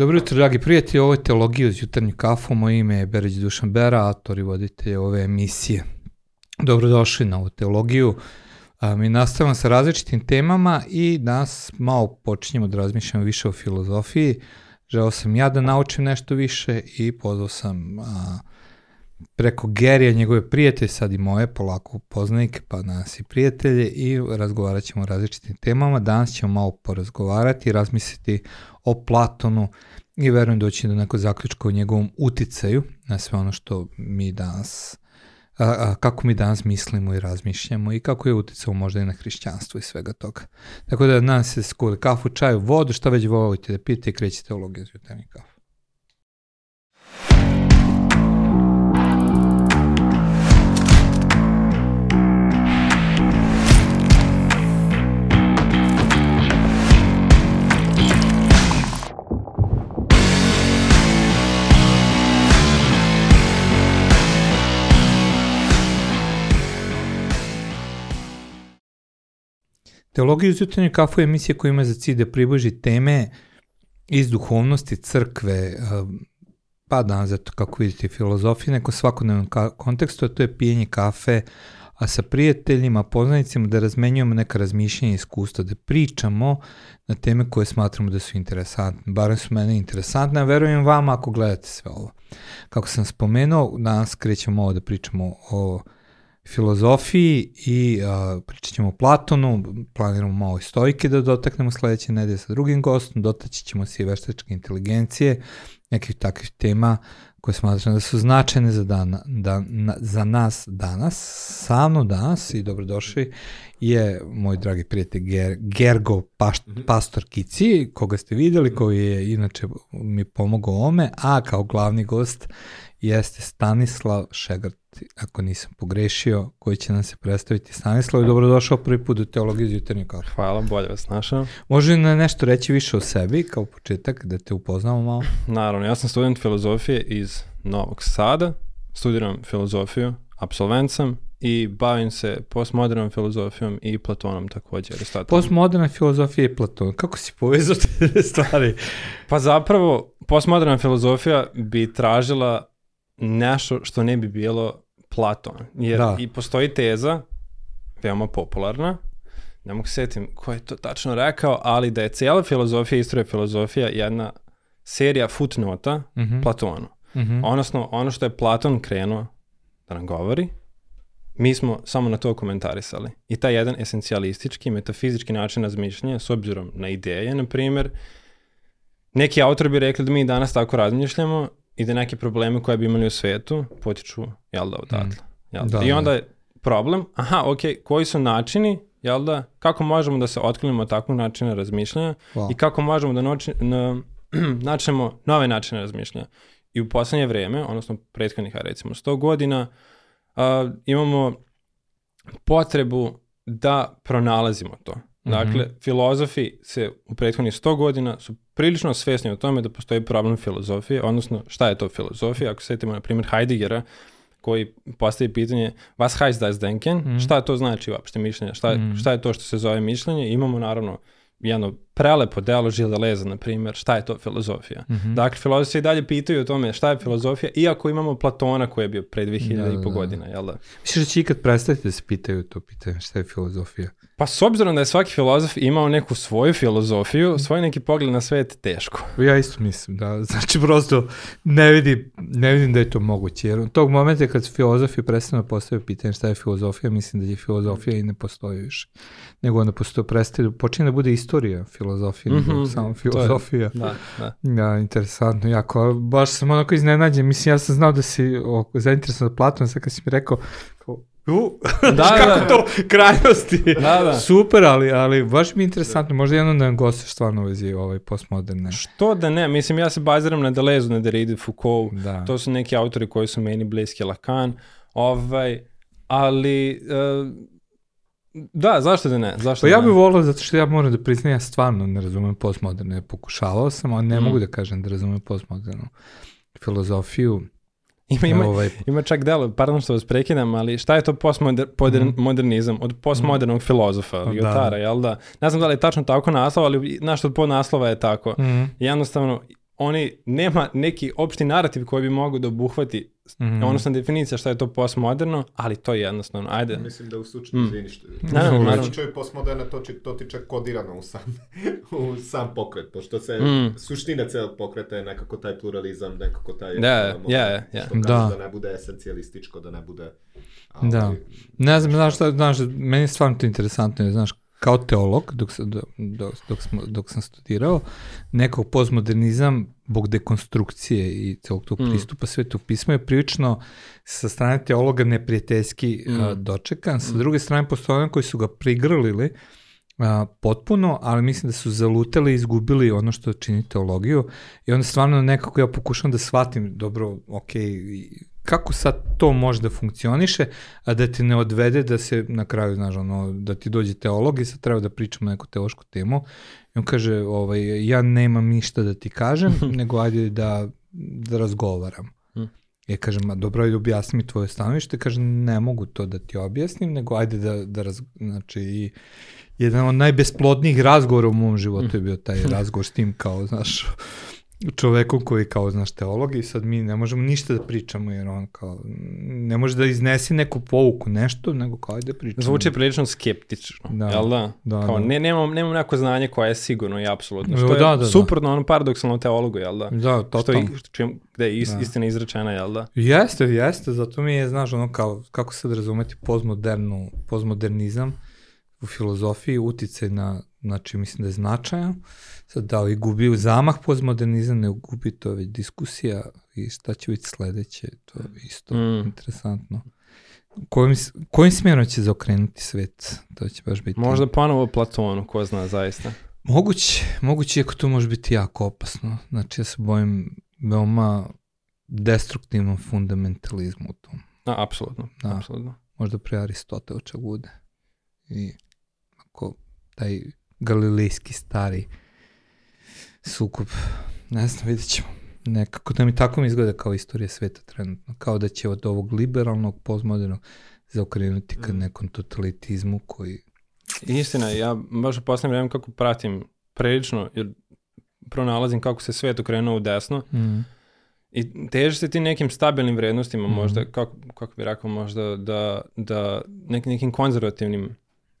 Dobro jutro, dragi prijatelji, ovo je Teologija uz jutarnju kafu, moje ime je Berić Dušan Bera, autor i voditelj ove emisije. Dobrodošli na ovu teologiju. A, mi nastavljamo sa različitim temama i danas malo počinjemo da razmišljamo više o filozofiji. Želeo sam ja da naučim nešto više i pozvao sam a, preko Gerija, njegove prijatelje, sad i moje, polako poznanike, pa danas i prijatelje i razgovarat ćemo o različitim temama. Danas ćemo malo porazgovarati razmisliti o Platonu i verujem doći do nekog zaključka o njegovom uticaju na sve ono što mi danas a, a, kako mi danas mislimo i razmišljamo i kako je uticao možda i na hrišćanstvo i svega toga. Tako da danas se skuli kafu, čaju, vodu, šta već volite da pijete i krećete teologiju za jutarnji kafu. Teologija uz jutarnju kafu je emisija koja ima za cilj da približi teme iz duhovnosti crkve, pa danas zato kako vidite filozofije, neko svakodnevnom kontekstu, a to je pijenje kafe, a sa prijateljima, poznanicima da razmenjujemo neka razmišljenja i iskustva, da pričamo na teme koje smatramo da su interesantne. Barem su mene interesantne, a verujem vama ako gledate sve ovo. Kako sam spomenuo, danas krećemo ovo da pričamo o filozofiji i a, pričat ćemo o Platonu, planiramo malo i stojke da dotaknemo sledeće nedelje sa drugim gostom, dotaći ćemo se i veštačke inteligencije, nekih takvih tema koje smatram da su značajne za, dan, da, na, za nas danas. Sa mnom danas i dobrodošli je moj dragi prijatelj Ger, Gergo Pašt, mm -hmm. Pastor Kici, koga ste videli, koji je inače mi pomogao ome, a kao glavni gost jeste Stanislav Šegart, ako nisam pogrešio, koji će nam se predstaviti. Stanislav, dobrodošao prvi put u Teologiju iz jutarnje kafe. Hvala, bolje vas našao. Može li nešto reći više o sebi, kao početak, da te upoznamo malo? Naravno, ja sam student filozofije iz Novog Sada, studiram filozofiju, absolvent sam i bavim se postmodernom filozofijom i Platonom takođe. Postmoderna filozofija i Platon, kako si povezao te stvari? Pa zapravo, postmoderna filozofija bi tražila nešto što ne bi bilo Platon. Jer da. i postoji teza, veoma popularna, ne mogu setim ko je to tačno rekao, ali da je cijela filozofija, istorija filozofija jedna serija footnota mm -hmm. Platonu. Mm -hmm. Odnosno, ono što je Platon krenuo da nam govori, mi smo samo na to komentarisali. I taj jedan esencijalistički, metafizički način razmišljanja, s obzirom na ideje, na primjer, neki autori bi rekli da mi danas tako razmišljamo i da neke probleme koje bi imali u svetu potiču, jel da, odatle. Mm. Jel da? da I onda da. je problem, aha, ok, koji su načini, jel da, kako možemo da se otklinimo od takvog načina razmišljanja wow. i kako možemo da noči, na, načnemo nove načine razmišljanja. I u poslednje vreme, odnosno prethodnih, recimo 100 godina, uh, imamo potrebu da pronalazimo to. Dakle, mm -hmm. filozofi se u prethodnih 100 godina su prilično svesni o tome da postoji problem filozofije, odnosno šta je to filozofija. Ako setimo, na primjer, Heideggera, koji postavi pitanje was heißt das denken, mm šta to znači uopšte mišljenje, šta, mm šta je to što se zove mišljenje. Imamo naravno jedno prelepo delo Žile Leza, na primjer, šta je to filozofija. Mm -hmm. Dakle, filozofi i dalje pitaju o tome šta je filozofija, iako imamo Platona koji je bio pre 2000 da, da, i po da. godina, jel da? Misliš da će ikad prestati da se pitaju to pitanje šta je filozofija? Pa s obzirom da je svaki filozof imao neku svoju filozofiju, svoj neki pogled na svet teško. Ja isto mislim, da. Znači prosto ne vidim, ne vidim da je to moguće. Jer u tog momenta kad filozofi prestanu da postavljaju pitanje šta je filozofija, mislim da je filozofija i ne postoji više. Nego onda postoji, prestaje, počinje da bude istorija filozofije, mm -hmm. samo filozofija. Je, da, da. Da, interesantno, jako. Baš sam onako iznenađen. Mislim, ja sam znao da si o, zainteresovan za Platona, sad kad si mi rekao, U, da, kako da. to krajnosti. Da, da. Super, ali, ali baš mi je interesantno. Možda jednom da nam gostiš stvarno u vezi ovaj postmoderne. Što da ne? Mislim, ja se baziram na Delezu, na Derrida, Foucault. Da. To su neki autori koji su meni bliski, Lacan. Ovaj, ali... Uh, Da, zašto da ne? Zašto pa da ja bih volao zato što ja moram da priznam, ja stvarno ne razumem postmoderne. Pokušavao sam, ali ne mm. mogu da kažem da razumem postmodernu filozofiju. Ima, ima, ovaj... ima čak delo, pardon što vas prekidam, ali šta je to postmodernizam? Mm. Od postmodernog mm. filozofa, da. Lyotara, jel da? Ne znam da li je tačno tako naslov, ali našto od podnaslova je tako. Mm. Jednostavno, oni, nema neki opšti narativ koji bi mogao da obuhvati Mm -hmm. Odnosno definicija šta je to postmoderno, ali to je jednostavno, ajde. Mislim da u slučaju, mm. izvini što... Naravno, naravno. U slučaju postmoderna to, će, to ti čak kodirano u sam, u sam pokret, pošto se mm. suština celog pokreta je nekako taj pluralizam, nekako taj... Da, ja, ja, ja. Što da. da ne bude esencijalističko, da ne bude... Ali, da. Ne znam, znaš šta, znaš, meni je stvarno to interesantno, znaš, kao teolog, dok, sam, dok, dok, smo, dok sam studirao, nekog postmodernizam, bog dekonstrukcije i celog tog mm. pristupa svetu pisma je prilično sa strane teologa neprijateljski mm. a, dočekan. Sa mm. druge strane, postoje koji su ga prigrlili a, potpuno, ali mislim da su zalutali i izgubili ono što čini teologiju i onda stvarno nekako ja pokušam da shvatim dobro, ok, kako sad to može da funkcioniše, a da ti ne odvede da se na kraju, znaš, ono, da ti dođe teolog i sad treba da pričamo neku teološku temu. I on kaže, ovaj, ja nemam ništa da ti kažem, nego ajde da, da razgovaram. Mm. Ja kažem, a dobro, ajde objasni mi tvoje stanovište. Kaže, ne mogu to da ti objasnim, nego ajde da, da raz... znači, i jedan od najbesplodnijih razgovora u mom životu je bio taj razgovor s tim kao, znaš, čovekom koji kao, znaš, teolog i sad mi ne možemo ništa da pričamo jer on kao, ne može da iznesi neku pouku, nešto, nego kao da pričamo. Zvuči prilično skeptično, da, jel da? da kao, da. Ne, nemam, nemam neko znanje koje je sigurno i apsolutno, što da, je da, suprotno da. ono paradoksalnom teologu, jel da? Da, totalno. Što, što čim, gde je ist, da. istina izrečena, jel da? Jeste, jeste, zato mi je, znaš, ono kao, kako sad razumeti postmodernu, postmodernizam u filozofiji, uticaj na, znači, mislim da je značajan, sad da li gubi u zamah postmodernizam, ne gubi to već diskusija i šta će biti sledeće, to je isto mm. interesantno. Kojim, kojim smjerom će zaokrenuti svet? To će baš biti... Možda ponovo Platonu, ko zna zaista. Moguće, moguće ako to može biti jako opasno. Znači ja se bojim veoma destruktivnom fundamentalizmu u tom. A, apsolutno, da, apsolutno. Možda pre Aristotel čak bude. I ako taj galilejski stari sukup. Ne znam, vidjet ćemo. Nekako da mi tako mi izgleda kao istorija sveta trenutno. Kao da će od ovog liberalnog, postmodernog zaokrenuti ka mm. nekom totalitizmu koji... Istina, ja baš u poslednjem vremenu kako pratim prilično, jer pronalazim kako se svet okrenuo u desno mm. i teže se ti nekim stabilnim vrednostima mm. možda, kako, kako bi rekao, možda da, da nek, nekim konzervativnim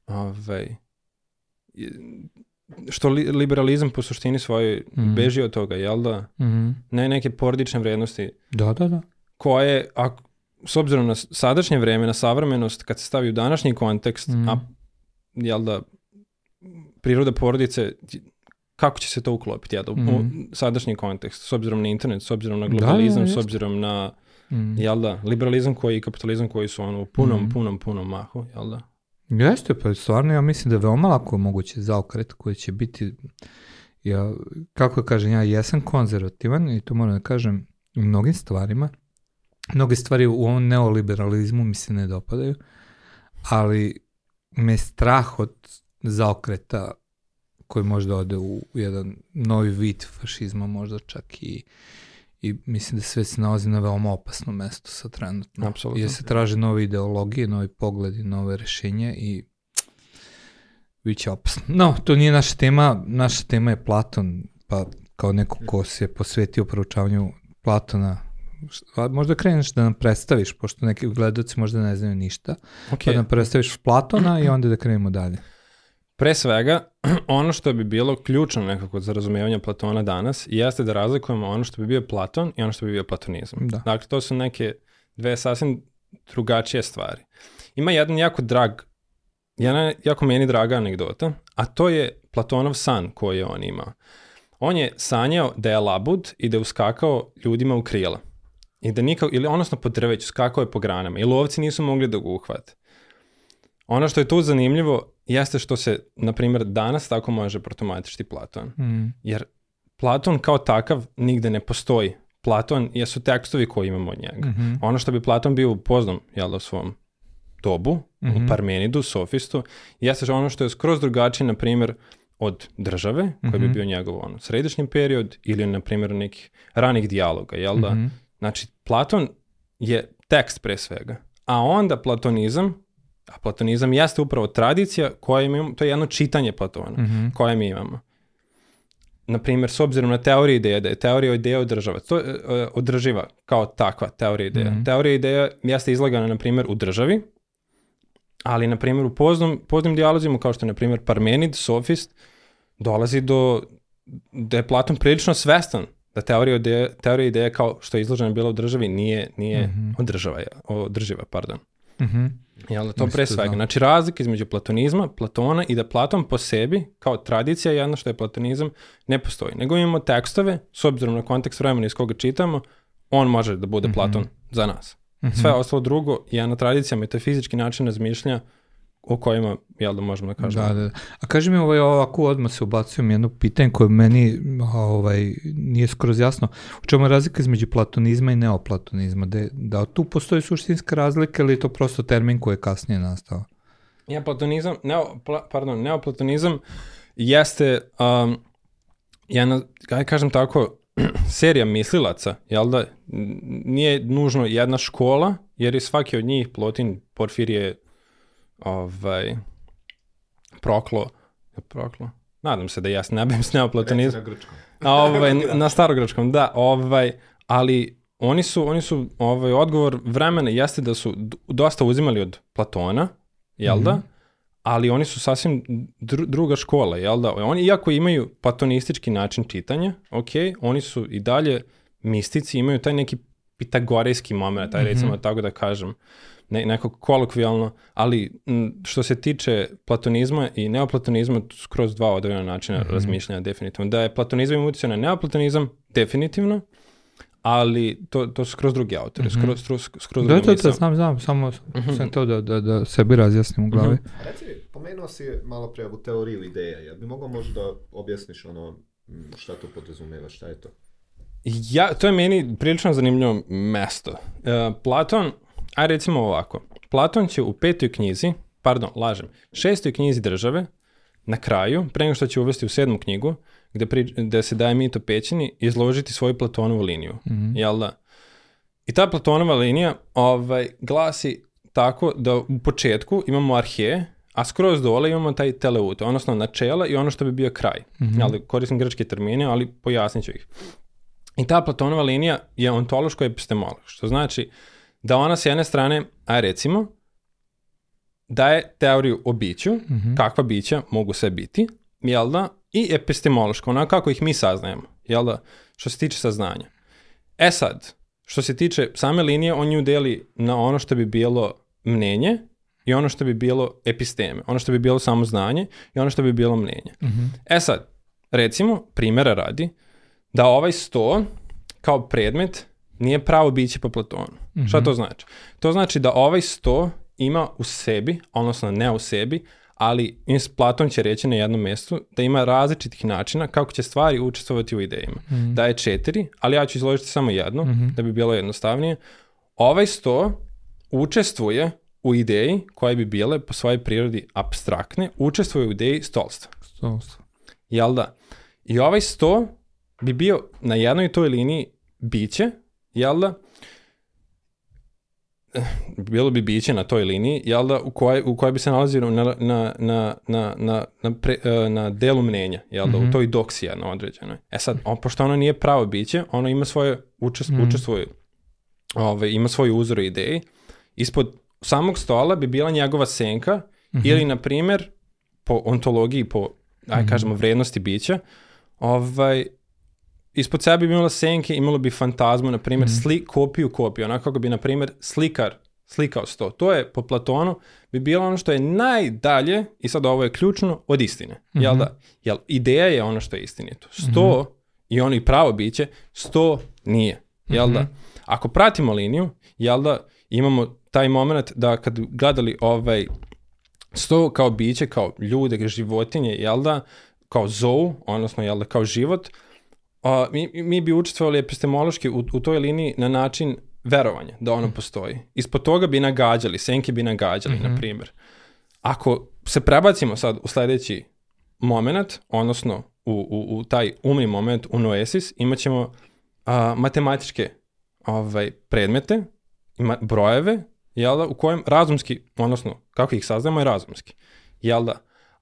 ovaj, što li, liberalizam po suštini svojoj mm. beži od toga, jel da? Mm. Ne neke porodične vrednosti. Da, da, da. Koje, ako, s obzirom na sadašnje vreme, na savremenost, kad se stavi u današnji kontekst, mm. a jel da, priroda porodice, kako će se to uklopiti, jel da, mm. u sadašnji kontekst, s obzirom na internet, s obzirom na globalizam, da, da, s obzirom na, mm. jel da, liberalizam koji i kapitalizam koji su ono u punom, mm. punom, punom mahu, jel da? Jeste, pa stvarno ja mislim da je veoma lako moguće zaokret koji će biti, ja, kako kažem, ja jesam konzervativan i to moram da kažem u mnogim stvarima. Mnoge stvari u ovom neoliberalizmu mi se ne dopadaju, ali me strah od zaokreta koji možda ode u jedan novi vid fašizma, možda čak i i mislim da sve se nalazi na veoma opasnom mestu sa trenutno. Apsolutno. Jer se traže nove ideologije, novi pogledi, nove rešenja i bit će opasno. No, to nije naša tema, naša tema je Platon, pa kao neko ko se posvetio proučavanju Platona, možda kreneš da nam predstaviš, pošto neki gledalci možda ne znaju ništa, okay. pa da nam predstaviš Platona i onda da krenemo dalje. Pre svega, ono što bi bilo ključno nekako za razumevanje Platona danas jeste da razlikujemo ono što bi bio Platon i ono što bi bio platonizam. Da. Dakle, to su neke dve sasvim drugačije stvari. Ima jedan jako drag, jedna jako meni draga anegdota, a to je Platonov san koji je on imao. On je sanjao da je labud i da je uskakao ljudima u krila. I da nikao, ili odnosno po drveću, skakao je po granama. I lovci nisu mogli da ga uhvate. Ono što je tu zanimljivo jeste što se, na primjer, danas tako može protomatičiti Platon. Mm. Jer Platon kao takav nigde ne postoji. Platon jesu tekstovi koji imamo od njega. Mm -hmm. Ono što bi Platon bio upoznam, jel da, u svom dobu, mm -hmm. u mhm. Parmenidu, Sofistu, jeste ono što je skroz drugačije, na primjer, od države, koji mm -hmm. bi mhm. bio njegov ono, središnji period, ili, na primjer, nekih ranih dijaloga, jel da? Mm -hmm. Znači, Platon je tekst pre svega. A onda platonizam A platonizam jeste upravo tradicija koja imamo, to je jedno čitanje Platona mm -hmm. koje mi imamo. na primjer, s obzirom na teoriju ideje, da je teorija ideja održava, to je uh, održiva kao takva teorija ideja. Mm Teorija ideja jeste izlagana, na primjer, u državi, ali, na primjer, u poznom, poznim dijalozima, kao što je, na primjer, Parmenid, sofist, dolazi do, da je Platon prilično svestan da teorija ideje, teorija ideje kao što je izložena bila u državi nije, nije mm -hmm. održava, održiva. Pardon. Mm -hmm. Jel, to pre svega. Znači razlika između platonizma, Platona i da Platon po sebi, kao tradicija jedno što je platonizam, ne postoji. Nego imamo tekstove, s obzirom na kontekst vremena iz koga čitamo, on može da bude mm -hmm. Platon za nas. Mm -hmm. Sve ostalo drugo je jedna tradicija, metafizički način razmišljanja o kojima, jel da možemo da kažemo. Da, da. A kaži mi ovaj, ovako odmah se ubacujem jedno pitanje koje meni ovaj, nije skroz jasno. U čemu je razlika između platonizma i neoplatonizma? De, da tu postoji suštinska razlika ili je to prosto termin koji je kasnije nastao? Ja, platonizam, neo, pla, pardon, neoplatonizam jeste um, jedna, kaj kažem tako, serija mislilaca, jel da, nije nužno jedna škola, jer je svaki od njih, Plotin, Porfirije, ovaj, proklo, proklo, nadam se da jesam, ne bavim s neoplatonizmom. Na grčkom. ovaj, na starogrčkom, da, ovaj, ali oni su, oni su ovaj, odgovor vremena jeste da su dosta uzimali od Platona, jel da? Mm -hmm. Ali oni su sasvim dru, druga škola, jel da? Oni, iako imaju platonistički način čitanja, ok, oni su i dalje mistici, imaju taj neki pitagorejski moment, taj mm -hmm. recimo tako da kažem ne, nekako kolokvijalno, ali m, što se tiče platonizma i neoplatonizma, skroz dva odvojena načina mm -hmm. razmišljanja definitivno. Da je platonizam utjecao na neoplatonizam, definitivno, ali to, to su skroz drugi autori, mm -hmm. skroz, skroz, skroz da, da, da, znam, znam, samo mm -hmm. sam to da, da, da sebi razjasnim u glavi. Mm -hmm. Reci, pomenuo si malo pre ovu teoriju ideja, jel bi mogao možda da objasniš ono šta to podrazumeva, šta je to? Ja, to je meni prilično zanimljivo mesto. Uh, Platon, a recimo ovako, Platon će u petoj knjizi, pardon, lažem, šestoj knjizi države, na kraju, pre nego što će uvesti u sedmu knjigu, gde, pri, gde se daje mito pećini, izložiti svoju Platonovu liniju. Mm -hmm. Jel da? I ta Platonova linija ovaj, glasi tako da u početku imamo arheje, a skroz dole imamo taj teleut, odnosno načela i ono što bi bio kraj. Mm -hmm. Ali koristim grčke termine, ali pojasnit ću ih. I ta Platonova linija je ontološko epistemolog, što znači da ona s jedne strane, aj recimo, daje teoriju o biću, mm -hmm. kakva bića mogu sve biti, jel da, i epistemološko, onako kako ih mi saznajemo, jel da, što se tiče saznanja. E sad, što se tiče same linije, on ju deli na ono što bi bilo mnenje i ono što bi bilo episteme, ono što bi bilo samo znanje i ono što bi bilo mnenje. Mm -hmm. E sad, recimo, primjera radi, da ovaj sto kao predmet nije pravo biće po Platonu. Mm -hmm. Šta to znači? To znači da ovaj sto ima u sebi, odnosno ne u sebi, ali Platon će reći na jednom mestu da ima različitih načina kako će stvari učestvovati u idejima. Mm -hmm. Da je četiri, ali ja ću izložiti samo jednu, mm -hmm. da bi bilo jednostavnije. Ovaj sto učestvuje u ideji koje bi bile po svojoj prirodi abstraktne, učestvuje u ideji stolstva. Stolstva. Jel da? I ovaj sto bi bio na jednoj toj liniji biće, jel da? bilo bi biće na toj liniji, jel da, u kojoj, u kojoj bi se nalazilo na, na, na, na, na, na, pre, e, na delu mnenja, jel da, mm -hmm. u mhm. toj doksija na određenoj. E sad, on, pošto ono nije pravo biće, ono ima svoje, učest, mm -hmm. učestvuje, ove, ovaj, ima svoju uzor i ideji, ispod samog stola bi bila njegova senka, mm -hmm. ili, na primjer, po ontologiji, po, aj mhm. kažemo, vrednosti bića, ovaj, ispod sebe bi imala senke, imalo bi fantazmu, na primjer, mm. sli, kopiju kopiju, onako kako bi, na primjer, slikar slikao sto. To je, po Platonu, bi bilo ono što je najdalje, i sad ovo je ključno, od istine. Mm -hmm. Jel da? Jel, ideja je ono što je istinito. Sto, mm -hmm. i ono i pravo biće, sto nije. Jel mm -hmm. da? Mhm. Ako pratimo liniju, jel da, imamo taj moment da kad gledali ovaj sto kao biće, kao ljude, životinje, jel da, kao zou, odnosno, jel da, kao život, a, mi, mi bi učestvovali epistemološki u, u toj liniji na način verovanja da ono postoji. Ispod toga bi nagađali, senke bi nagađali, mm -hmm. na primjer. Ako se prebacimo sad u sledeći moment, odnosno u, u, u taj umni moment u noesis, imat ćemo a, matematičke ovaj, predmete, ima brojeve, jel da, u kojem razumski, odnosno kako ih saznamo je razumski, jel da,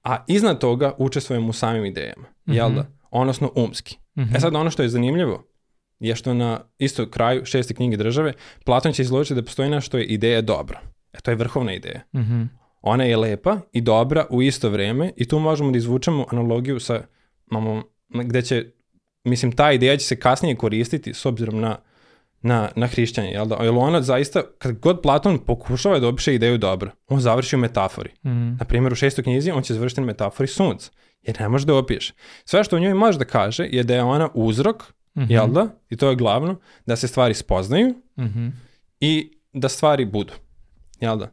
a iznad toga učestvujemo u samim idejama, jel da, odnosno umski. Mm -hmm. E sad ono što je zanimljivo je što na isto kraju šeste knjige države Platon će izložiti da postoji nešto što je ideja dobra. E to je vrhovna ideja. Mm -hmm. Ona je lepa i dobra u isto vreme i tu možemo da izvučemo analogiju sa mamom, gde će, mislim, ta ideja će se kasnije koristiti s obzirom na na, na hrišćanje, jel da? Jer ona zaista, kad god Platon pokušava da opiše ideju dobro, on završi u metafori. Mm. Na primjer, u šestoj knjizi on će završiti na metafori sunca, jer ne može da opiše. Sve što u njoj može da kaže je da je ona uzrok, mm -hmm. jel da? I to je glavno, da se stvari spoznaju mm -hmm. i da stvari budu, jel da?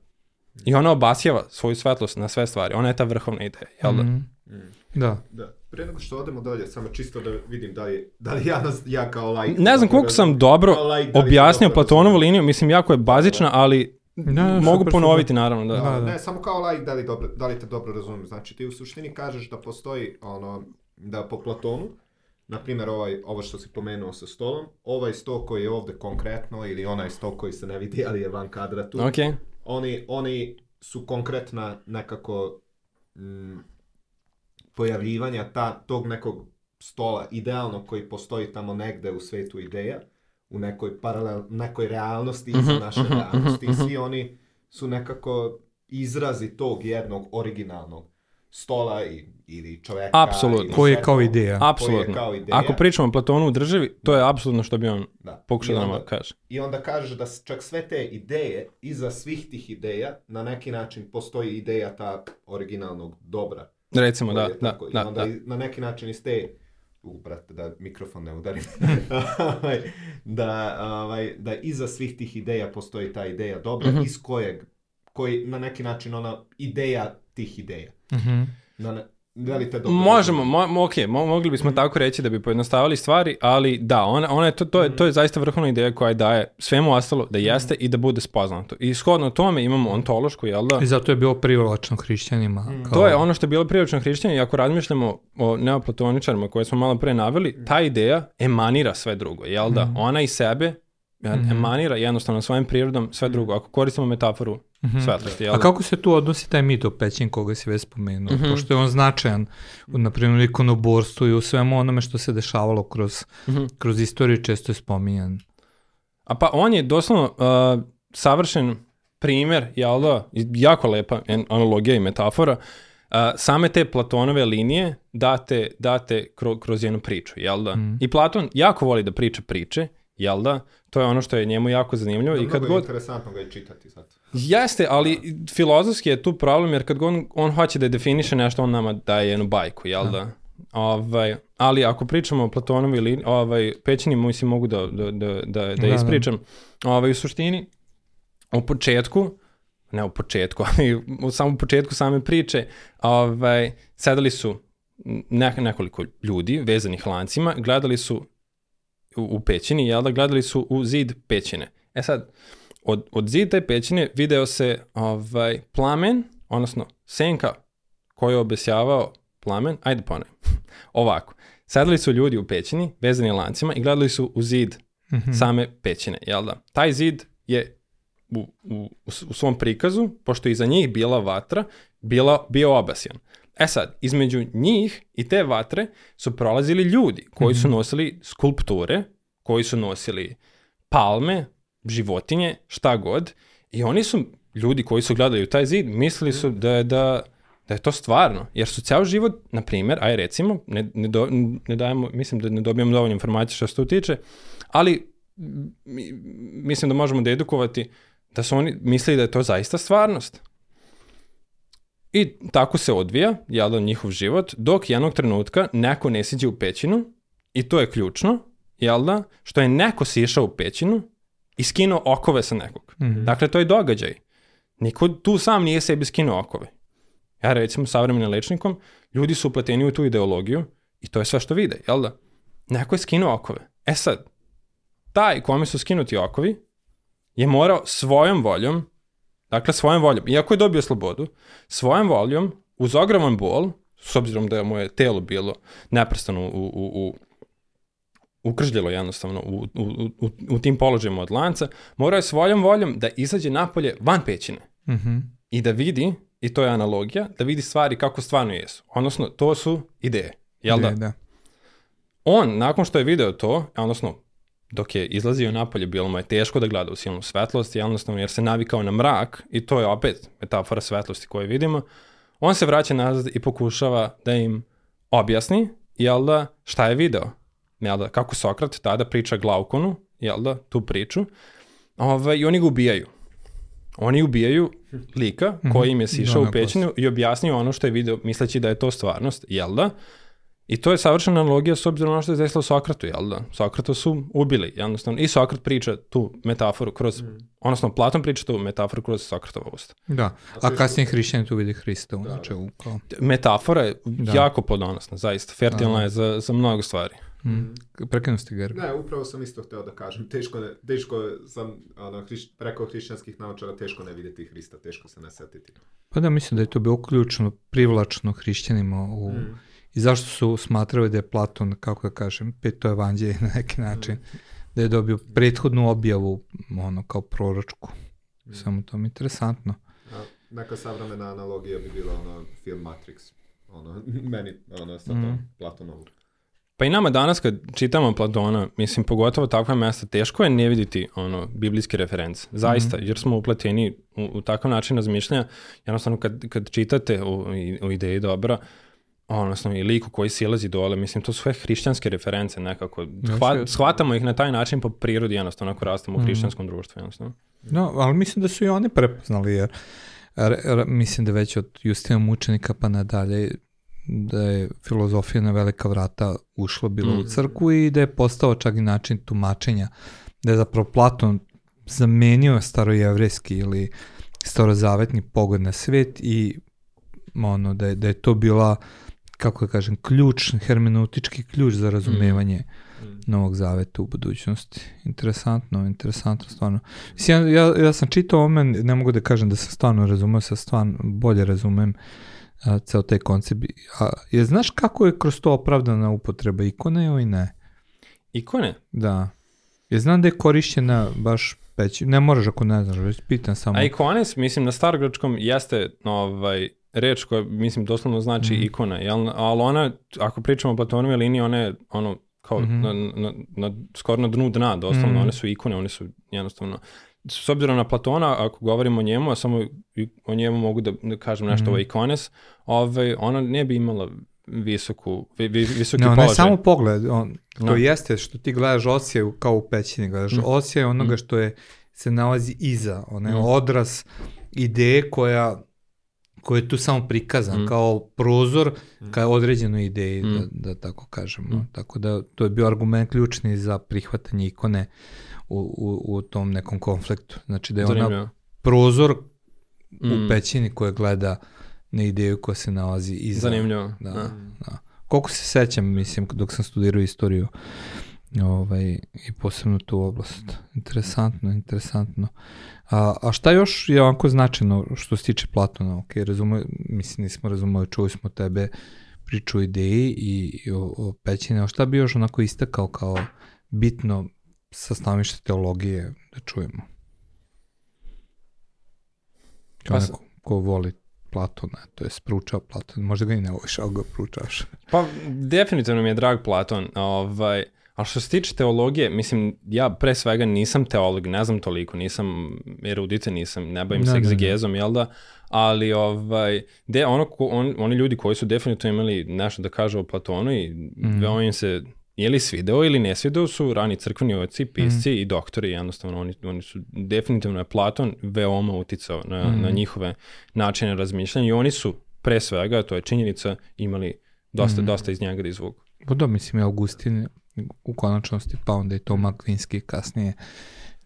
I ona obasjava svoju svetlost na sve stvari. Ona je ta vrhovna ideja, jel da? Mm -hmm. Da. da. Pre nego što odemo dalje, samo čisto da vidim da li, da li ja, ja kao laik... Ne znam koliko sam dobro like, da objasnio Platonovu liniju, mislim jako je bazična, ali ne, mogu ponoviti super. naravno. Da. Da, da. Ne, samo kao laik da li, dobro, da li te dobro razumijem. Znači ti u suštini kažeš da postoji ono, da po Platonu, na primjer ovaj, ovo što si pomenuo sa stolom, ovaj sto koji je ovde konkretno ili onaj sto koji se ne vidi ali je van kadra tu, okay. oni, oni su konkretna nekako mm, pojavljivanja ta, tog nekog stola idealnog koji postoji tamo negde u svetu ideja, u nekoj paralel, nekoj realnosti iza mm -hmm, naše mm -hmm, realnosti mm -hmm. i svi oni su nekako izrazi tog jednog originalnog stola i, ili čoveka. Apsolutno. Koji je kao ideja. Apsolutno. Kao ideja. Ako pričamo o Platonu u državi, to je apsolutno što bi on da. pokušao da nam kaže. I onda kaže da čak sve te ideje, iza svih tih ideja, na neki način postoji ideja ta originalnog dobra Recimo, da, da, da, I onda da. na neki način iz te u, brate, da mikrofon ne udarim, ovaj, da, ovaj, da iza svih tih ideja postoji ta ideja dobra, mm -hmm. iz kojeg, koji na neki način ona ideja tih ideja. Mm -hmm. Na, Velite dobro. Možemo, mo, ok, mo, mogli bismo tako reći da bi pojednostavili stvari, ali da, ona, ona je, to, to, je, to je zaista vrhovna ideja koja daje svemu ostalo da jeste i da bude spoznato. I shodno tome imamo ontološku, jel da? I zato je bilo privlačno hrišćanima. Mm. Kao... To je ono što je bilo privlačno hrišćanima i ako razmišljamo o neoplatoničarima koje smo malo pre naveli, ta ideja emanira sve drugo, jel da? Mm. Ona i sebe mm. emanira jednostavno svojim prirodom sve drugo. Ako koristimo metaforu mm -hmm. svetlosti. Jel? A kako se tu odnosi taj mit o pećin koga si već spomenuo? Mm -hmm. Pošto je on značajan, na primjer, ikonoborstvu i u svemu onome što se dešavalo kroz, mm -hmm. kroz istoriju često je spominjan. A pa on je doslovno uh, savršen primer, jel da, jako lepa analogija i metafora, uh, same te Platonove linije date, date kroz, kroz jednu priču, jel da? Mm. I Platon jako voli da priča priče, jel da? To je ono što je njemu jako zanimljivo. Da, I kad god... interesantno ga je čitati sad. Jeste, ali filozofski je tu problem, jer kad on, on hoće da definiše nešto, on nama daje jednu bajku, jel da? da? Ovaj, ali ako pričamo o Platonovi ili ovaj, pećini, mislim, mogu da, da, da, da, da, da ispričam. Ovaj, u suštini, u početku, ne u početku, ali u samom početku same priče, ovaj, sedali su ne, nekoliko ljudi vezanih lancima, gledali su u, u pećini, jel da, gledali su u zid pećine. E sad, od, od zida te pećine video se ovaj, plamen, odnosno senka koji je obesjavao plamen, ajde ponem, ovako. Sedali su ljudi u pećini, vezani lancima i gledali su u zid mm -hmm. same pećine, jel da? Taj zid je u, u, u svom prikazu, pošto je iza njih bila vatra, bila, bio obasjan. E sad, između njih i te vatre su prolazili ljudi koji su mhm. nosili skulpture, koji su nosili palme, životinje, šta god. I oni su, ljudi koji su gledali taj zid, mislili su da je, da, da je to stvarno. Jer su ceo život, na primjer, aj recimo, ne, ne, do, ne dajemo, mislim da ne dobijamo dovoljno informacije što se to tiče, ali mislim da možemo da edukovati da su oni mislili da je to zaista stvarnost. I tako se odvija, da, njihov život, dok jednog trenutka neko ne siđe u pećinu, i to je ključno, jel da, što je neko sišao u pećinu i skinuo okove sa nekog. Mm -hmm. Dakle, to je događaj. Niko tu sam nije sebi skinuo okove. Ja recimo savremenim lečnikom, ljudi su upleteni u tu ideologiju i to je sve što vide, jel da? Neko je skinuo okove. E sad, taj kome su skinuti okovi je morao svojom voljom, dakle svojom voljom, iako je dobio slobodu, svojom voljom, uz ogroman bol, s obzirom da je moje telo bilo neprestano u, u, u ukržljalo jednostavno u, u, u, u tim položajima od lanca, morao je svojom voljom da izađe napolje van pećine mm -hmm. i da vidi, i to je analogija, da vidi stvari kako stvarno jesu. Odnosno, to su ideje, jel da? da? on, nakon što je video to, odnosno, dok je izlazio napolje, bilo mu je teško da gleda u silnu svetlost, jednostavno jer se navikao na mrak i to je opet metafora svetlosti koju vidimo, on se vraća nazad i pokušava da im objasni, jel da, šta je video. Jel da, kako Sokrat tada priča Glaukonu, jel da, tu priču, ovaj, i oni ga ubijaju. Oni ubijaju lika koji im je sišao u pećinu i objasnio ono što je video misleći da je to stvarnost, jel da? I to je savršena analogija s obzirom na što je desilo Sokratu, jel da? Sokrata su ubili, jednostavno. I Sokrat priča tu metaforu kroz, mm. odnosno Platon priča tu metaforu kroz Sokratova usta. Da, a kasnije hrišćani tu vidi Hrista. Da, znači, kao... Metafora je da. jako plodonosna, zaista. Fertilna da. je za, za mnogo stvari. Mm. Prekrenuo ste Gerga. Ne, upravo sam isto hteo da kažem. Teško, ne, teško sam, ono, hriš, preko hrišćanskih naučara, teško ne vidjeti Hrista, teško se ne setiti. Pa da, mislim da je to bilo ključno, privlačno hrišćanima u... Mm i zašto su smatrali da je Platon, kako da kažem, peto evanđelje na neki način, da je dobio prethodnu objavu ono kao proročku. Mm. Samo to mi interesantno. A, neka savremena analogija bi bila ono film Matrix. Ono, meni, ono, sa mm. Platonovu. Pa i nama danas kad čitamo Platona, mislim, pogotovo takva mesta, teško je ne vidjeti ono, biblijske reference. Zaista, mm -hmm. jer smo upleteni u, u takav način razmišljanja. Jednostavno, kad, kad čitate u, u ideji dobra, odnosno i liku koji silazi dole, mislim, to su sve hrišćanske reference nekako. Hva, shvatamo ih na taj način po prirodi, jednostavno, ako rastamo u mm. hrišćanskom društvu, jednostavno. No, ali mislim da su i oni prepoznali, jer r, r, mislim da već od Justina Mučenika pa nadalje da je filozofija na velika vrata ušla bilo mm. u crku i da je postao čak i način tumačenja, da je zapravo Platon zamenio starojevrejski ili starozavetni pogled na svet i ono, da je, da je to bila uh, kako da kažem, ključ, hermeneutički ključ za razumevanje mm. mm. Novog Zaveta u budućnosti. Interesantno, interesantno stvarno. Mislim, ja, ja, ja sam čitao ome, ne mogu da kažem da sam stvarno razumeo, sa stvarno bolje razumem a, ceo taj koncept. A, je, znaš kako je kroz to opravdana upotreba ikone ili ne? Ikone? Da. Je znam da je korišćena baš peći, ne moraš ako ne znaš, već pitan samo. A ikone, mislim, na starogrčkom jeste ovaj, reč koja, mislim, doslovno znači mm. ikona, jel? ali ona, ako pričamo o Platonove liniji, ona je, ono, kao, mm -hmm. na, na, na, skoro na dnu dna, doslovno, mm. one su ikone, one su jednostavno, s obzirom na Platona, ako govorimo o njemu, a samo o njemu mogu da, da kažem nešto mm. o ikones, ovaj, ona ne bi imala visoku, vi, visoki no, položaj. Ne, samo pogled, on, to no. jeste što ti gledaš osje kao u pećini, gledaš mm. osje onoga mm. što je, se nalazi iza, onaj mm. odraz ideje koja koji je tu samo prikazan mm. kao prozor mm. ka određenoj ideji, mm. da, da tako kažemo. Mm. Tako da to je bio argument ključni za prihvatanje ikone u, u, u tom nekom konfliktu. Znači da je Zanimljivo. ona prozor mm. u pećini koja gleda na ideju koja se nalazi iza. Zanimljivo. Da, da. da. Koliko se sećam, mislim, dok sam studirao istoriju, ovaj, i posebno tu oblast. Interesantno, interesantno. A, a šta još je ovako značajno što se tiče Platona? Ok, razume, mislim, nismo razumeli, čuli smo tebe priču o ideji i, i o, o pećine, a šta bi još onako istakao kao bitno sa stanovišta teologije da čujemo? Kao pa, neko ko voli Platona, to je spručao Platon, možda ga i ne voliš, ali ga pručaš. Pa definitivno mi je drag Platon, ovaj, Ali što se tiče teologije, mislim, ja pre svega nisam teolog, ne znam toliko, nisam erudite, nisam, ne bavim ne, se egzegezom, jel da? Ali ovaj, de, ono, on, oni ljudi koji su definitivno imali nešto da kažu o Platonu i mm. veoma im se ili svideo ili ne svideo su rani crkveni oci, pisci mm. i doktori, jednostavno oni, oni su definitivno je Platon veoma uticao na, mm. na njihove načine razmišljanja i oni su pre svega, to je činjenica, imali dosta, mm. dosta iz njega da izvuku. Pa da, mislim, Augustin u konačnosti, pa onda je to Makvinski kasnije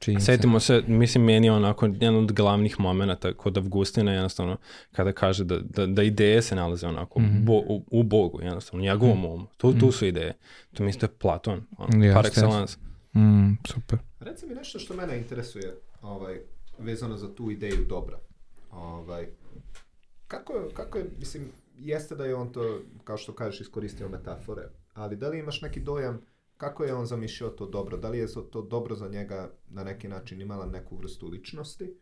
činjenica. Setimo se, mislim, meni je onako jedan od glavnih momenta kod Avgustina, jednostavno, kada kaže da, da, da ideje se nalaze onako mm -hmm. bo, u, u Bogu, jednostavno, njegovom mm -hmm. umu. Tu, tu mhm. su ideje. To mislim, to je Platon, on, yes, par excellence. Mm, super. Reci mi nešto što mene interesuje, ovaj, vezano za tu ideju dobra. Ovaj, kako, kako je, mislim, jeste da je on to, kao što kažeš, iskoristio metafore, ali da li imaš neki dojam kako je on zamišljao to dobro? Da li je to dobro za njega na neki način imala neku vrstu ličnosti?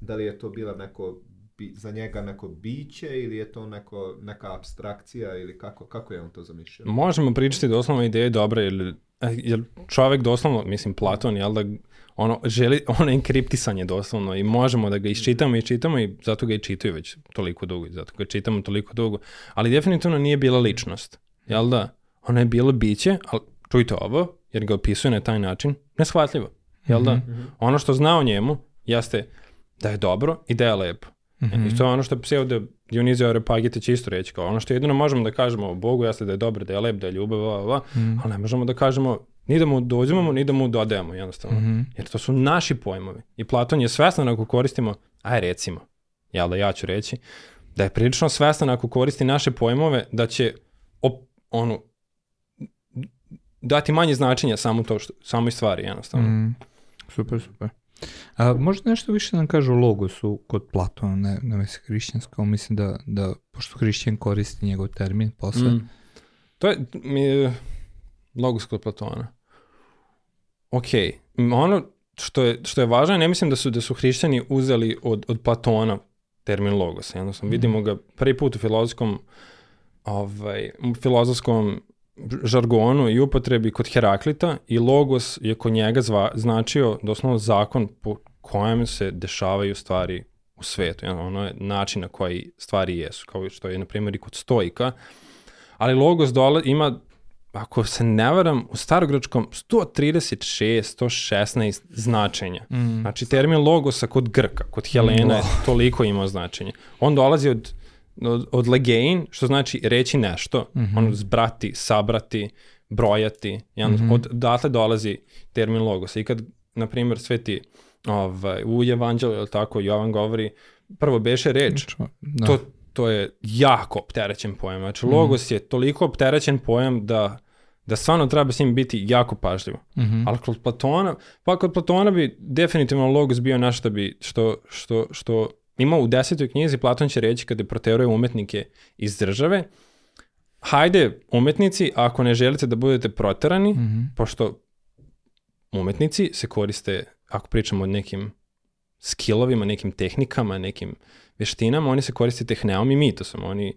Da li je to bila neko bi, za njega neko biće ili je to neko, neka abstrakcija ili kako, kako je on to zamišljao? Možemo pričati doslovno ideje dobre, jer, jer čovek doslovno, mislim Platon, jel da ono, želi, ono enkriptisanje doslovno i možemo da ga iščitamo i čitamo i zato ga i čitaju već toliko dugo i zato ga čitamo toliko dugo, ali definitivno nije bila ličnost, jel da? Ona je bilo biće, ali čujte ovo, jer ga opisuje na taj način, neshvatljivo, jel da? Mm -hmm. Ono što zna o njemu jeste da je dobro i da je lepo. Mm -hmm. I to je ono što pseudo Dionizio Areopagite će isto reći, kao ono što jedino možemo da kažemo o Bogu jeste da je dobro, da je lep, da je ljubav, va, va, mm. ali ne možemo da kažemo ni da mu dozimamo, ni da mu dodajemo jednostavno. Mm -hmm. Jer to su naši pojmovi. I Platon je svestan ako koristimo, aj recimo, jel da ja ću reći, da je prilično svestan ako koristi naše pojmove da će op, ono, dati manje značenja samo to što, samoj stvari jednostavno. Mm. Super, super. A, možda nešto više nam kažu o logosu kod Platona, ne, ne mislim hrišćansko, mislim da, da, pošto hrišćan koristi njegov termin posle. Mm. To je, mi, logos kod Platona. Ok, ono što je, što je važno, ne mislim da su, da su hrišćani uzeli od, od Platona termin logos. Jednostavno, mm. vidimo ga prvi put u filozofskom ovaj, filozofskom žargonu i upotrebi kod Heraklita i logos je kod njega zva, značio doslovno zakon po kojem se dešavaju stvari u svetu. Ono je način na koji stvari jesu, kao što je na primjer i kod stojika. Ali logos dole ima, ako se ne varam, u starogračkom 136, 116 značenja. Mm. Znači termin logosa kod Grka, kod Helena je toliko imao značenje. On dolazi od od, od legein, što znači reći nešto, mm -hmm. ono zbrati, sabrati, brojati, jedan, mm -hmm. od datle dolazi termin logos. I kad, na primjer, sveti ovaj, u evanđelju, tako, Jovan govori, prvo beše reč, da. to, to je jako opterećen pojam. Znači, mm -hmm. logos je toliko opterećen pojam da da stvarno treba s njim biti jako pažljivo. Mm -hmm. Ali kod Platona, pa kod Platona bi definitivno logos bio nešto bi, što, što, što ima u desetoj knjizi Platon će reći kada proteruje umetnike iz države, hajde umetnici, ako ne želite da budete proterani, mm -hmm. pošto umetnici se koriste, ako pričamo o nekim skillovima, nekim tehnikama, nekim veštinama, oni se koriste tehneom i mitosom. Oni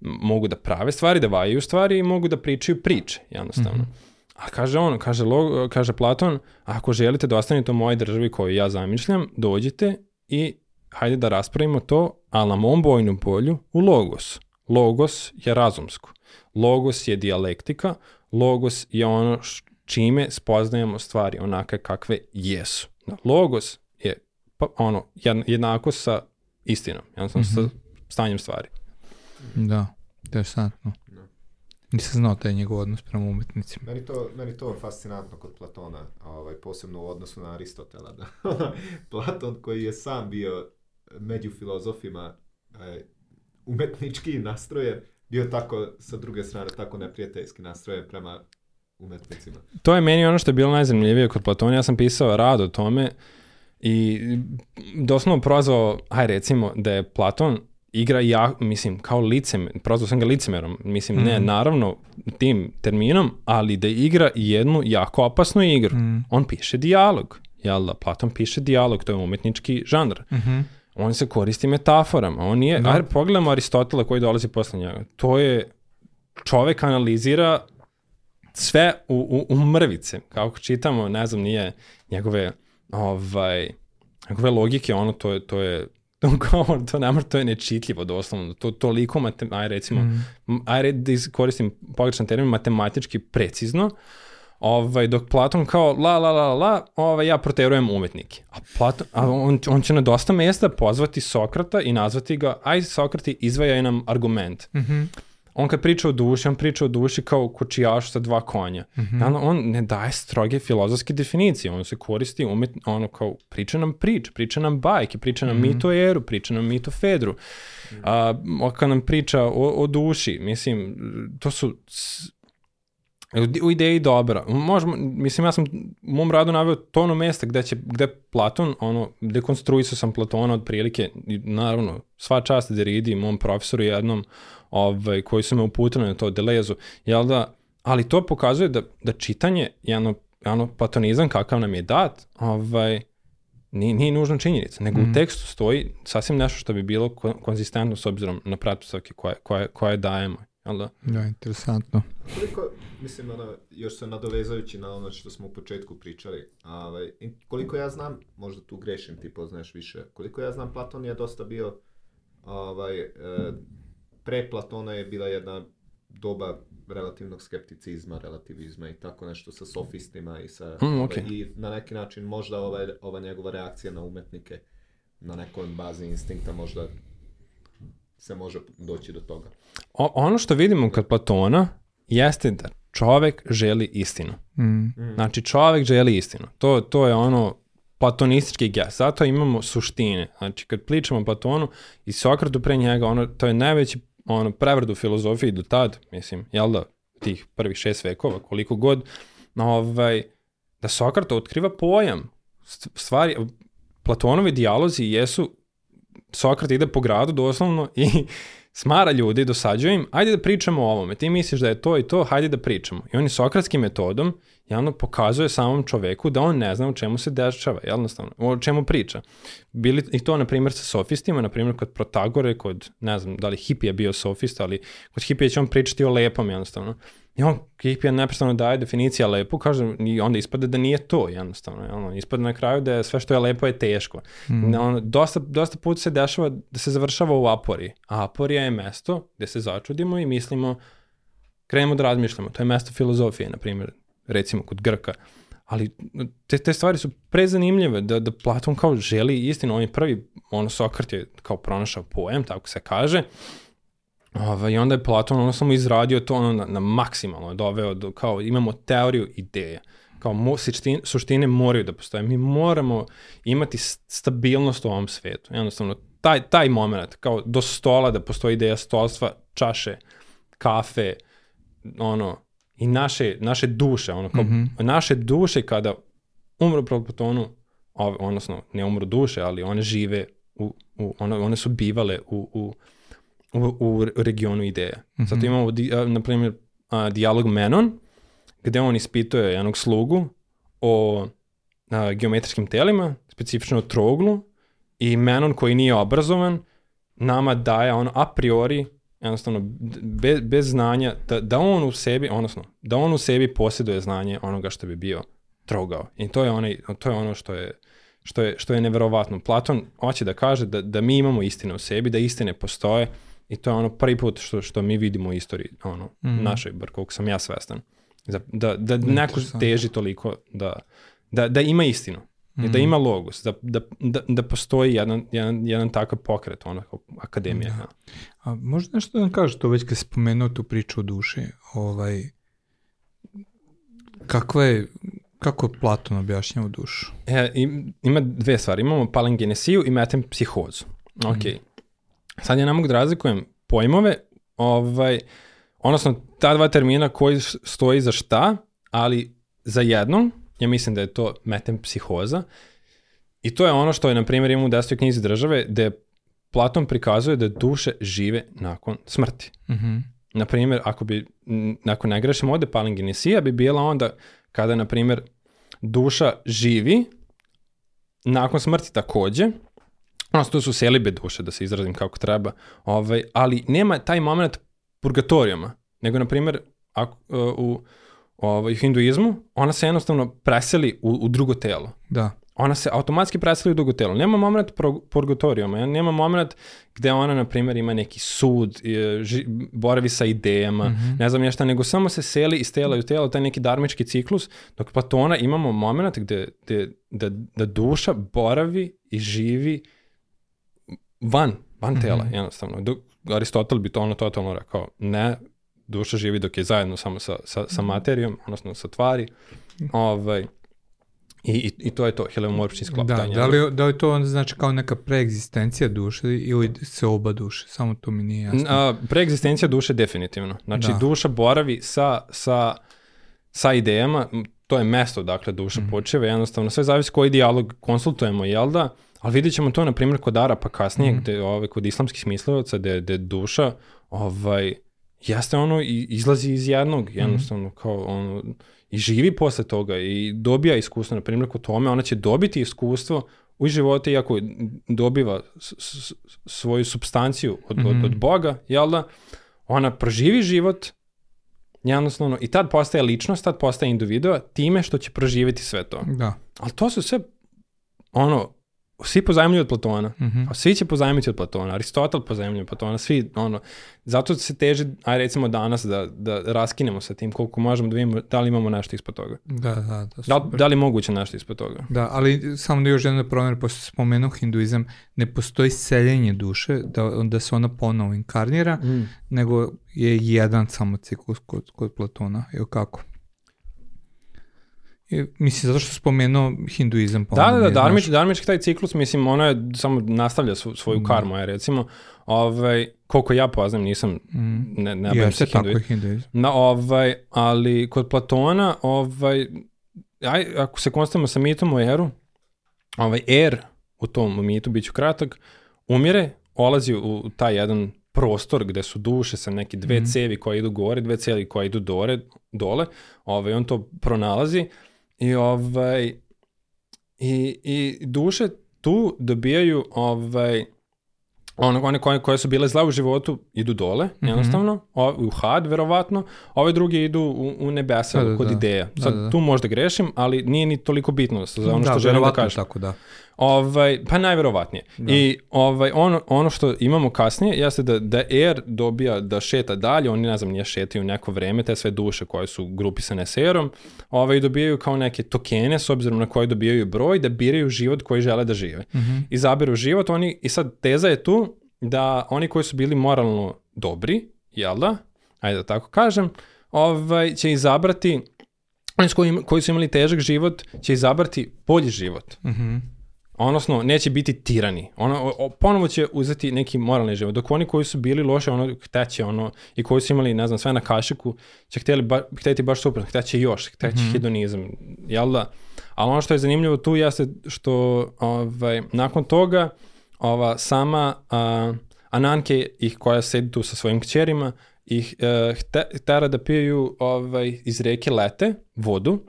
mogu da prave stvari, da vajaju stvari i mogu da pričaju priče, jednostavno. Mm -hmm. A kaže on, kaže, kaže Platon, ako želite da ostanete u mojoj državi koju ja zamišljam, dođite i hajde da raspravimo to, ali na mom bojnom polju u logos. Logos je razumsko. Logos je dijalektika, logos je ono čime spoznajemo stvari onake kakve jesu. Logos je pa, ono jednako sa istinom, jednostavno mm -hmm. sa mhm. stanjem stvari. Da, interesantno. Da. Nisam znao taj njegov odnos prema umetnicima. Meni to, meni to fascinantno kod Platona, ovaj, posebno u odnosu na Aristotela. Da. Platon koji je sam bio među filozofima e, umetnički nastroje bio tako, sa druge strane, tako neprijateljski nastroje prema umetnicima. To je meni ono što je bilo najzanimljivije kod Platona. Ja sam pisao rad o tome i doslovno prozvao, aj recimo, da je Platon igra ja, mislim, kao licem, prozvao sam ga licemerom, mislim, mm. ne, naravno, tim terminom, ali da igra jednu jako opasnu igru. Mm. On piše dijalog, jel da? Platon piše dijalog, to je umetnički žanr. Mm -hmm on se koristi metaforama. On nije, da. ajde pogledamo Aristotela koji dolazi posle njega. To je, čovek analizira sve u, u, u mrvice. Kako čitamo, ne znam, nije njegove, ovaj, njegove logike, ono, to je, to je to, to ne to je nečitljivo doslovno. To toliko, matem, aj recimo, mm. aj da koristim pogrešan termin, matematički precizno, uh, Ovaj, dok Platon kao la la la la, ovaj, ja proterujem umetnike. A, Platon, a on, on će na dosta mesta pozvati Sokrata i nazvati ga, aj Sokrati, izvajaj nam argument. Mm -hmm. On kad priča o duši, on priča o duši kao kočijaš sa dva konja. Mm -hmm. on ne daje stroge filozofske definicije, on se koristi umet, ono kao priča nam prič, priča nam bajke, priča nam mm -hmm. mito Eru, priča nam mito Fedru. A, kad nam priča o, o duši, mislim, to su u ideji dobra. Možemo, mislim, ja sam u mom radu naveo tono mesta gde će, gde Platon, ono, dekonstruisao sam Platona od prilike, i naravno, sva čast Deridi, mom profesoru jednom, ovaj, koji su me uputili na to, Delezu, jel da, ali to pokazuje da, da čitanje, jedno, jedno platonizam kakav nam je dat, ovaj, Nije, nije nužno činjenica, nego mm. u mhm. tekstu stoji sasvim nešto što bi bilo konzistentno s obzirom na pretpostavke koje, koje, koje dajemo. Jel da? Da, interesantno. Koliko, mislim, ono, još se nadovezajući na ono što smo u početku pričali, ovaj, koliko ja znam, možda tu grešim, ti poznaješ više, koliko ja znam, Platon je dosta bio, ovaj, e, pre Platona je bila jedna doba relativnog skepticizma, relativizma i tako nešto sa sofistima i sa mm, okay. i na neki način možda ova, ova njegova reakcija na umetnike na nekoj bazi instinkta možda se može doći do toga. O, ono što vidimo kod Platona jeste da čovek želi istinu. Mm. Znači čovek želi istinu. To, to je ono platonistički ges. Zato imamo suštine. Znači kad pričamo o Platonu i Sokratu pre njega, ono, to je najveći ono, prevrdu filozofiji do tad, mislim, jel da, tih prvih šest vekova, koliko god, ovaj, da Sokrat otkriva pojam. Stvari, Platonovi dijalozi jesu, Sokrat ide po gradu doslovno i smara ljudi, dosađuje im, ajde da pričamo o ovome, ti misliš da je to i to, hajde da pričamo. I on je sokratskim metodom javno pokazuje samom čoveku da on ne zna o čemu se dešava, jednostavno, o čemu priča. Bili i to, na primjer, sa sofistima, na primjer, kod Protagore, kod, ne znam, da li Hipija bio sofista, ali kod Hipija će on pričati o lepom, jednostavno. I on, Hipija neprestano daje definicija lepo, kaže, i onda ispade da nije to, jednostavno. Ono, ispade na kraju da je sve što je lepo je teško. Mm. On, dosta, dosta put se dešava da se završava u apori. A aporija je mesto gde se začudimo i mislimo, krenemo da razmišljamo. To je mesto filozofije, na primjer, recimo kod Grka. Ali te, te stvari su prezanimljive, da, da Platon kao želi istinu, on je prvi, ono Sokrat je kao pronašao poem, tako se kaže, Ova, I onda je Platon ono samo izradio to ono na, na maksimalno, doveo do, kao imamo teoriju ideja. Kao mo, suštine, suštine moraju da postoje. Mi moramo imati stabilnost u ovom svetu. Jednostavno, taj, taj moment, kao do stola da postoji ideja stolstva, čaše, kafe, ono, i naše, naše duše, ono, kao, mm -hmm. naše duše kada umru po Platonu, odnosno ne umru duše, ali one žive, u, u, one, one su bivale u, u u, u regionu ideja. Mm -hmm. Zato imamo, di, na primjer, a, dijalog Menon, gde on ispituje jednog slugu o a, geometrijskim telima, specifično o troglu, i Menon koji nije obrazovan, nama daje ono a priori jednostavno bez, bez znanja da, da on u sebi, odnosno da on u sebi posjeduje znanje onoga što bi bio trogao. I to je, onaj, to je ono što je, što je, što je neverovatno. Platon hoće da kaže da, da mi imamo istine u sebi, da istine postoje, I to je ono prvi put što, što mi vidimo u istoriji, ono, mm. našoj, bar koliko sam ja svestan. Da, da, da neko teži toliko da, da, da ima istinu. Mm. Da ima logos, da, da, da, da postoji jedan, jedan, jedan takav pokret, ono, akademija. Da. A možda nešto da nam kažeš to već kad spomenuo tu priču o duši, ovaj, kakva je, kako je Platon objašnjava dušu? E, ima dve stvari, imamo palingenesiju i metempsihozu. Ok, mm. Sad ja ne mogu da razlikujem pojmove, ovaj, odnosno ta dva termina koji stoji za šta, ali za jedno, ja mislim da je to metempsihoza, i to je ono što je, na primjer, imamo u desetoj knjizi države, gde Platon prikazuje da duše žive nakon smrti. Mm -hmm. Na primjer, ako bi, nakon ne grešim ovde, palingenesija bi bila onda kada, na primjer, duša živi, nakon smrti takođe, Odnosno, to su selibe duše, da se izrazim kako treba, ovaj, ali nema taj moment purgatorijama, nego, na primjer, ako, uh, u ovaj, hinduizmu, ona se jednostavno preseli u, u drugo telo. Da. Ona se automatski preseli u drugo telo. Nema moment purgatorijama, nema moment gde ona, na primjer, ima neki sud, ži, boravi sa idejama, mm -hmm. ne znam nešto, nego samo se seli iz tela u telo, taj neki darmički ciklus, dok Platona imamo moment gde, gde da, da duša boravi i živi van, van mm -hmm. tela, jednostavno. Dok, Aristotel bi to ono totalno rekao, ne, duša živi dok je zajedno samo sa, sa, sa mhm. materijom, odnosno sa tvari. Ovaj, I, i, I to je to, heliomorfični sklop. Da, da li, da li to onda znači kao neka preegzistencija duše ili se oba duše? Samo to mi nije jasno. A, preegzistencija duše definitivno. Znači da. duša boravi sa, sa, sa idejama, to je mesto dakle duša mm. počeva, jednostavno sve zavisi koji dijalog konsultujemo, jel da? Ali vidjet ćemo to, na primjer, kod Arapa kasnije, mm. gde, ovaj, kod islamskih smislivaca, gde, gde duša ovaj, jeste ono, i, izlazi iz jednog, mhm. jednostavno, mm. kao ono, i živi posle toga i dobija iskustvo, na primjer, kod tome, ona će dobiti iskustvo u životu, iako dobiva svoju substanciju od, od, od mhm. Boga, jel da, ona proživi život, jednostavno, i tad postaje ličnost, tad postaje individua, time što će proživjeti sve to. Da. Ali to su sve, ono, svi pozajemljuju od Platona. Mm A svi će pozajmiti od Platona. Aristotel pozajemljuje od Platona. Svi, ono, zato se teže, aj recimo danas, da, da raskinemo sa tim koliko možemo da vidimo da li imamo nešto ispod toga. Da, da, da. Da, da li je moguće nešto ispod toga? Da, ali samo da još jedna promjena, pošto se spomenuo hinduizam, ne postoji seljenje duše, da, da se ona ponovo inkarnira, mm. nego je jedan samo ciklus kod, kod Platona. Evo kako? Mislim, zato što spomenuo hinduizam. Pa da, da, da, darmič, darmički taj ciklus, mislim, ono je, samo nastavlja svoju mm. karmu, je recimo, ovaj, koliko ja poznam, nisam, mm. ne, ne Jeste, tako je hinduizam. Na, ovaj, ali kod Platona, ovaj, aj, ako se konstatimo sa mitom o Eru, ovaj, Er, u tom mitu, bit ću kratak, umire, olazi u taj jedan prostor gde su duše sa neke dve mm. cevi koje idu gore, dve cevi koje idu dole, dole ovaj, on to pronalazi, i ovaj, i, i duše tu dobijaju ovaj, ono, one koje, koje su bile zla u životu idu dole, mm -hmm. jednostavno, o, u had, verovatno, ove druge idu u, u nebesa da, kod da, ideja. Sad, da, tu možda grešim, ali nije ni toliko bitno za ono što želim da kažem. tako da. Ovaj, pa najverovatnije. I ovaj, ono, ono što imamo kasnije jeste da, da Air dobija da šeta dalje, oni ne znam nije šetaju neko vreme, te sve duše koje su grupisane s Airom, ovaj, dobijaju kao neke tokene s obzirom na koje dobijaju broj, da biraju život koji žele da žive. Mm -hmm. Izabiru život, oni, i sad teza je tu da oni koji su bili moralno dobri, jel da, ajde da tako kažem, ovaj, će izabrati, oni koji, koji su imali težak život, će izabrati bolji život. Mm Odnosno, neće biti tirani. Ono, ponovo će uzeti neki moralni život. Dok oni koji su bili loše, ono, hteće, ono, i koji su imali, ne znam, sve na kašiku, će htjeli ba, htjeti baš super, hteće još, hteće mm -hmm. hedonizam, jel da? Ali ono što je zanimljivo tu jeste što, ovaj, nakon toga, ova sama a, Ananke, ih koja sedi tu sa svojim kćerima, ih uh, htera da piju ovaj, iz reke lete vodu,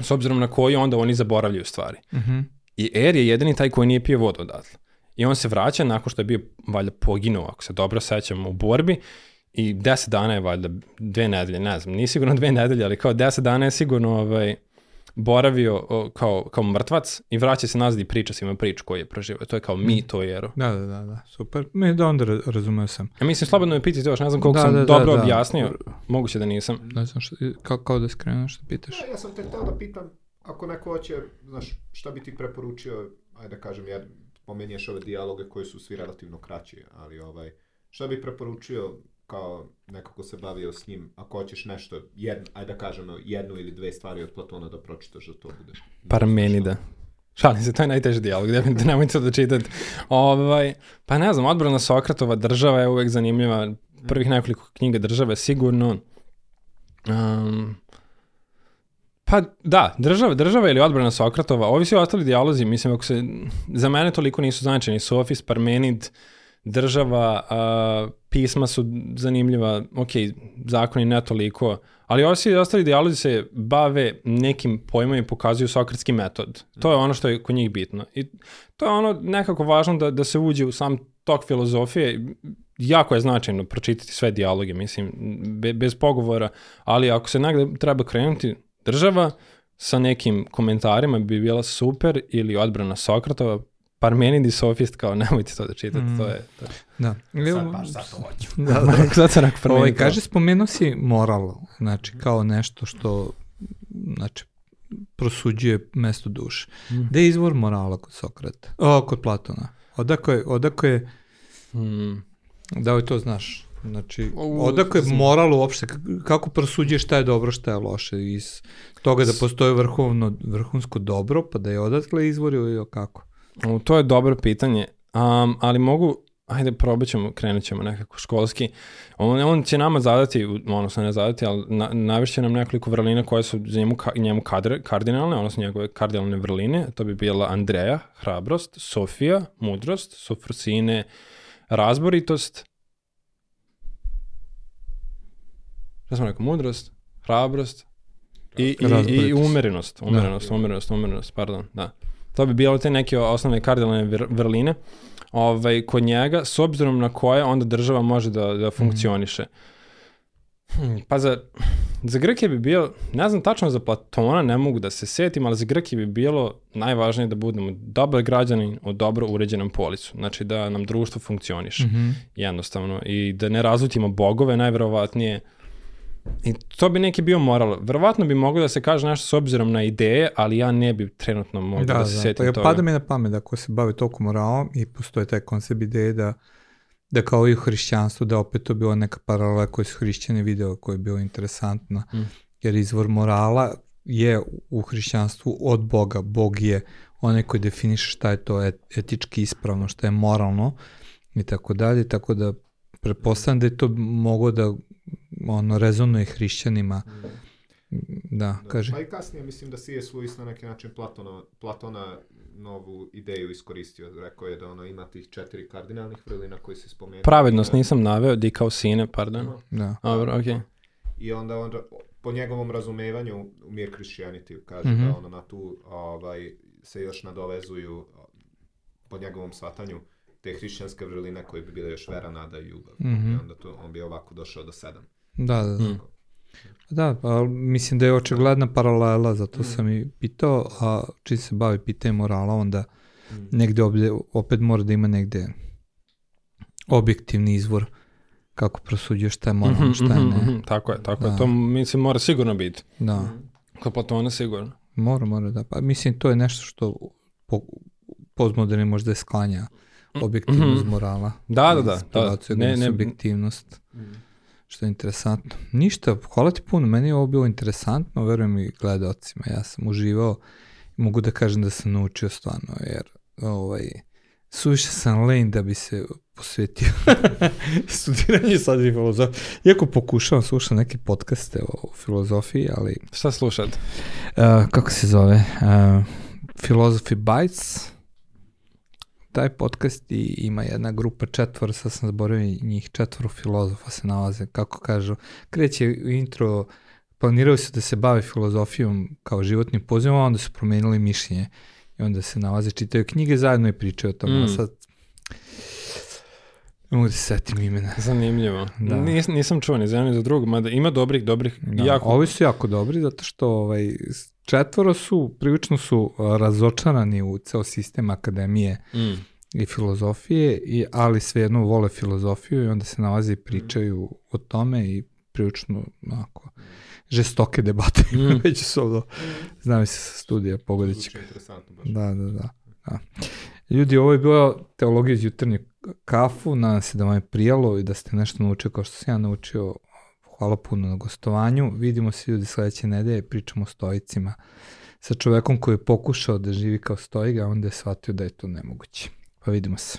s obzirom na koju onda oni zaboravljaju stvari. Mm -hmm. I Er je jedini taj koji nije pio vodu odatle. I on se vraća nakon što je bio valjda poginuo, ako se dobro sećam, u borbi i deset dana je valjda, dve nedelje, ne znam, nije sigurno dve nedelje, ali kao deset dana je sigurno ovaj, boravio kao, kao mrtvac i vraća se nazad i priča svima priču koju je proživao. To je kao mi, to je Da, da, da, da, super. Me da onda razumeo sam. Ja mislim, slobodno me pitati još, ne znam koliko da, sam da, dobro da, objasnio, moguće da nisam. Ne znam, što, kao, kao da skrenuo što pitaš. Ja, ja sam te htio da pitam, ako neko hoće, znaš, šta bi ti preporučio, ajde da kažem, ja pomenješ ove dijaloge koji su svi relativno kraći, ali ovaj, šta bi preporučio kao neko ko se bavio s njim, ako hoćeš nešto, jedno, ajde da kažemo, jednu ili dve stvari od Platona da pročitaš da to bude. Parmenida. Šalim se, to je najteži dijalog, definitivno nemojte da čitate. Ovaj, pa ne znam, odbrana Sokratova država je uvek zanimljiva. Prvih nekoliko knjiga države sigurno. Um, Pa da, država, država ili odbrana Sokratova, ovi svi ostali dijalozi, mislim, ako se, za mene toliko nisu značajni, Sofis, Parmenid, država, a, pisma su zanimljiva, ok, zakoni ne toliko, ali ovi svi ostali dijalozi se bave nekim pojmom i pokazuju sokratski metod. To je ono što je kod njih bitno. I to je ono nekako važno da, da se uđe u sam tok filozofije, jako je značajno pročitati sve dijaloge, mislim, be, bez pogovora, ali ako se negde treba krenuti, država sa nekim komentarima bi bila super ili odbrana Sokratova, Parmenidi sofist kao nemojte to da čitate, mm. to je... To je. Da. Sad baš sad to hoću. da, da. sad sam rekao Ovaj, kaže, spomenuo si moral, znači kao nešto što, znači, prosuđuje mesto duše. Mm. Gde je izvor morala kod Sokrata? O, kod Platona. Odako je, odako je, mm. da li to znaš? Znači, odakle moral uopšte, kako prosuđuješ šta je dobro, šta je loše, iz toga da postoje vrhovno, vrhunsko dobro, pa da je odatle izvorio ili kako? To je dobro pitanje, um, ali mogu, ajde probat ćemo, krenut ćemo nekako školski. On, on će nama zadati, odnosno ne zadati, ali na, navešće nam nekoliko vrlina koje su za njemu, ka, njemu kadre, kardinalne, odnosno njegove kardinalne vrline. To bi bila Andreja, hrabrost, Sofija, mudrost, Sofrosine, razboritost, šta sam rekao, mudrost, hrabrost i, i, i umerenost, umerenost, umerenost, umerenost, pardon, da. To bi bilo te neke osnovne kardinalne vrline ovaj, kod njega, s obzirom na koje onda država može da, da funkcioniše. Hmm, pa za, za Grke bi bilo, ne znam tačno za Platona, ne mogu da se setim, ali za Grke bi bilo najvažnije da budemo dobar građanin u dobro uređenom policu. Znači da nam društvo funkcioniše mm -hmm. jednostavno i da ne razlutimo bogove najverovatnije I to bi neki bio moral. Verovatno bi moglo da se kaže nešto s obzirom na ideje, ali ja ne bi trenutno mogao da, da se da, setim toga. Pada mi na pamet da ako se bavi toliko moralom i postoje taj koncept ideje da, da kao i u hrišćanstvu, da opet to bila neka paralela koju su hrišćani video koja je bila interesantna. Mm. Jer izvor morala je u hrišćanstvu od Boga. Bog je onaj koji definiše šta je to etički ispravno, šta je moralno i tako dalje. Tako da pretpostavljam da je to mogo da ono, rezonuje hrišćanima. Da, da, kaže. Pa i kasnije mislim da C.S. Lewis na neki način Platona, Platona novu ideju iskoristio. Rekao je da ono ima tih četiri kardinalnih vrlina koji se spomenuo. Pravednost nisam naveo, di kao sine, pardon. Da. Dobro, okej. Okay. I onda on, po njegovom razumevanju, Mere Christianity kaže mm -hmm. da ono na tu ovaj, se još nadovezuju po njegovom shvatanju te hrišćanske vrline koje bi bile još vera, nada i ljubav. Mm -hmm. I onda to, on bi ovako došao do sedam. Da, da. Mm. Da, pa mislim da je očigledna paralela, zato mm. sam i pitao, a čim se bavi pitanje morala, onda mm. negde ovde, opet mora da ima negde objektivni izvor kako prosuđuje šta je moralno, šta je ne. Mm -hmm, tako je, tako da. je. To mislim mora sigurno biti. Da. Kod Platona sigurno. Mora, mora da. Pa mislim to je nešto što po, postmoderni možda je sklanja objektivnost mm -hmm. morala. Da, da, da. da. Ne, ne, subjektivnost. Mm. Što je interesantno. Ništa, hvala ti puno. Meni je ovo bilo interesantno, verujem i gledalcima. Ja sam uživao mogu da kažem da sam naučio stvarno, jer ovaj, suviše sam len da bi se posvetio studiranju sad i filozofije. Iako pokušavam slušati neke podcaste o filozofiji, ali... Šta slušat? Uh, kako se zove? Uh, Philosophy Bites taj podcast i ima jedna grupa četvora, sad sam zaboravio njih, četvoro filozofa se nalaze, kako kažu, kreće intro, planiraju se da se bave filozofijom kao životnim pozivom, a onda su promenili mišljenje i onda se nalaze, čitaju knjige zajedno i pričaju o tome, mm. sad ne mogu da se setim imena. Zanimljivo. Da. Nis, nisam čuo ni za jedno ni za drugo, mada ima dobrih, dobrih, da. jako... Ovi su jako dobri, zato što ovaj, četvoro su, prilično su razočarani u ceo sistem akademije mm. i filozofije, i, ali svejedno vole filozofiju i onda se nalaze i pričaju mm. o tome i prilično onako, žestoke debate mm. su ovdje, znam se sa studija, pogodit će. Da, da, da, da. Ljudi, ovo je bilo teologija iz jutarnje kafu, nadam se da vam je prijalo i da ste nešto naučili kao što sam ja naučio Hvala puno na gostovanju. Vidimo se ljudi sledeće nedelje, pričamo o stojicima sa čovekom koji je pokušao da živi kao stojiga, a onda je shvatio da je to nemoguće. Pa vidimo se.